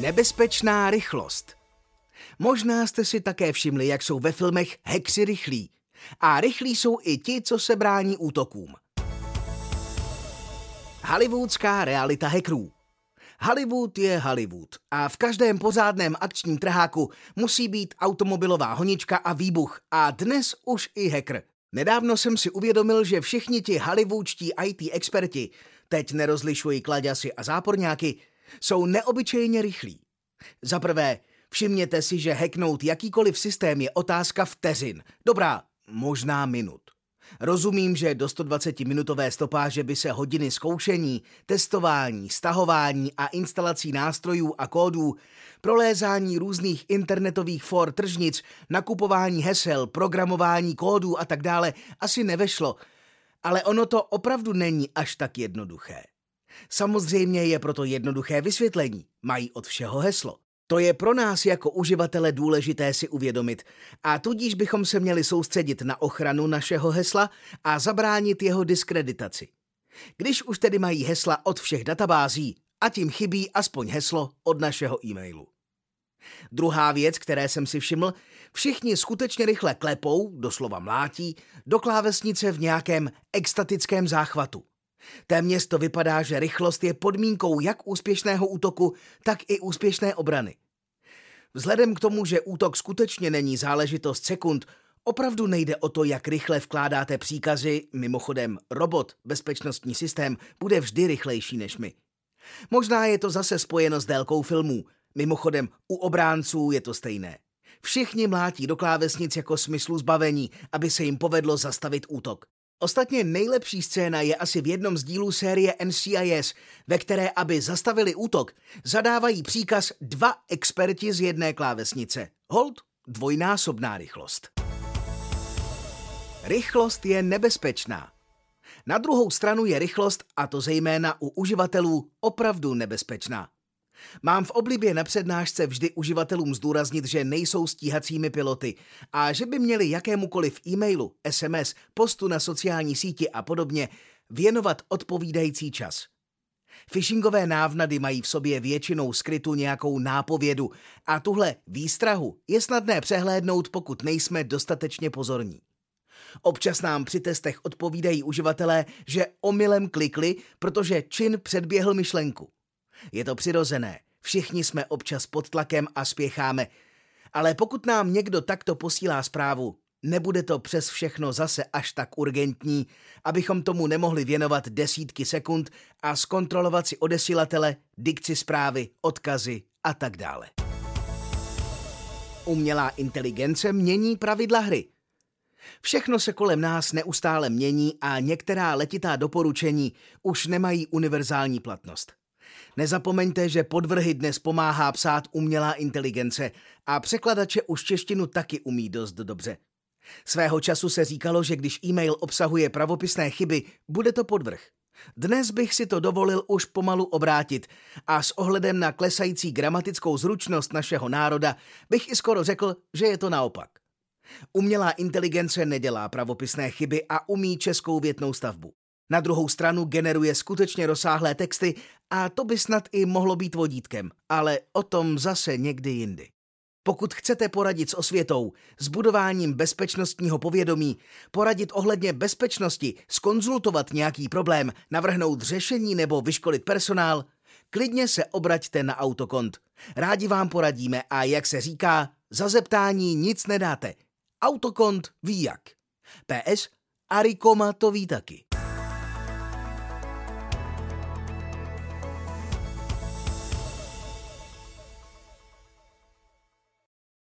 Nebezpečná rychlost. Možná jste si také všimli, jak jsou ve filmech hexy rychlí. A rychlí jsou i ti, co se brání útokům. Hollywoodská realita hackerů. Hollywood je Hollywood a v každém pořádném akčním trháku musí být automobilová honička a výbuch a dnes už i hacker. Nedávno jsem si uvědomil, že všichni ti hollywoodští IT experti, teď nerozlišují kladěsy a záporňáky, jsou neobyčejně rychlí. Za prvé, všimněte si, že hacknout jakýkoliv systém je otázka vteřin. Dobrá, možná minut. Rozumím, že do 120-minutové stopáže by se hodiny zkoušení, testování, stahování a instalací nástrojů a kódů, prolézání různých internetových for tržnic, nakupování hesel, programování kódů a tak dále asi nevešlo, ale ono to opravdu není až tak jednoduché. Samozřejmě je proto jednoduché vysvětlení. Mají od všeho heslo. To je pro nás jako uživatele důležité si uvědomit a tudíž bychom se měli soustředit na ochranu našeho hesla a zabránit jeho diskreditaci. Když už tedy mají hesla od všech databází, a tím chybí aspoň heslo od našeho e-mailu. Druhá věc, které jsem si všiml, všichni skutečně rychle klepou, doslova mlátí, do klávesnice v nějakém extatickém záchvatu. Téměř to vypadá, že rychlost je podmínkou jak úspěšného útoku, tak i úspěšné obrany. Vzhledem k tomu, že útok skutečně není záležitost sekund, opravdu nejde o to, jak rychle vkládáte příkazy, mimochodem robot, bezpečnostní systém, bude vždy rychlejší než my. Možná je to zase spojeno s délkou filmů, mimochodem u obránců je to stejné. Všichni mlátí do klávesnic jako smyslu zbavení, aby se jim povedlo zastavit útok. Ostatně nejlepší scéna je asi v jednom z dílů série NCIS, ve které, aby zastavili útok, zadávají příkaz dva experti z jedné klávesnice. Hold, dvojnásobná rychlost. Rychlost je nebezpečná. Na druhou stranu je rychlost, a to zejména u uživatelů, opravdu nebezpečná. Mám v oblibě na přednášce vždy uživatelům zdůraznit, že nejsou stíhacími piloty a že by měli jakémukoliv e-mailu, SMS, postu na sociální síti a podobně věnovat odpovídající čas. Phishingové návnady mají v sobě většinou skrytu nějakou nápovědu a tuhle výstrahu je snadné přehlédnout, pokud nejsme dostatečně pozorní. Občas nám při testech odpovídají uživatelé, že omylem klikli, protože čin předběhl myšlenku. Je to přirozené. Všichni jsme občas pod tlakem a spěcháme. Ale pokud nám někdo takto posílá zprávu, nebude to přes všechno zase až tak urgentní, abychom tomu nemohli věnovat desítky sekund a zkontrolovat si odesilatele, dikci zprávy, odkazy a tak dále. Umělá inteligence mění pravidla hry. Všechno se kolem nás neustále mění a některá letitá doporučení už nemají univerzální platnost. Nezapomeňte, že podvrhy dnes pomáhá psát umělá inteligence a překladače už češtinu taky umí dost dobře. Svého času se říkalo, že když e-mail obsahuje pravopisné chyby, bude to podvrh. Dnes bych si to dovolil už pomalu obrátit a s ohledem na klesající gramatickou zručnost našeho národa bych i skoro řekl, že je to naopak. Umělá inteligence nedělá pravopisné chyby a umí českou větnou stavbu. Na druhou stranu generuje skutečně rozsáhlé texty a to by snad i mohlo být vodítkem, ale o tom zase někdy jindy. Pokud chcete poradit s osvětou, s budováním bezpečnostního povědomí, poradit ohledně bezpečnosti, skonzultovat nějaký problém, navrhnout řešení nebo vyškolit personál, klidně se obraťte na Autokont. Rádi vám poradíme a jak se říká, za zeptání nic nedáte. Autokont ví jak. PS, Arikoma to ví taky.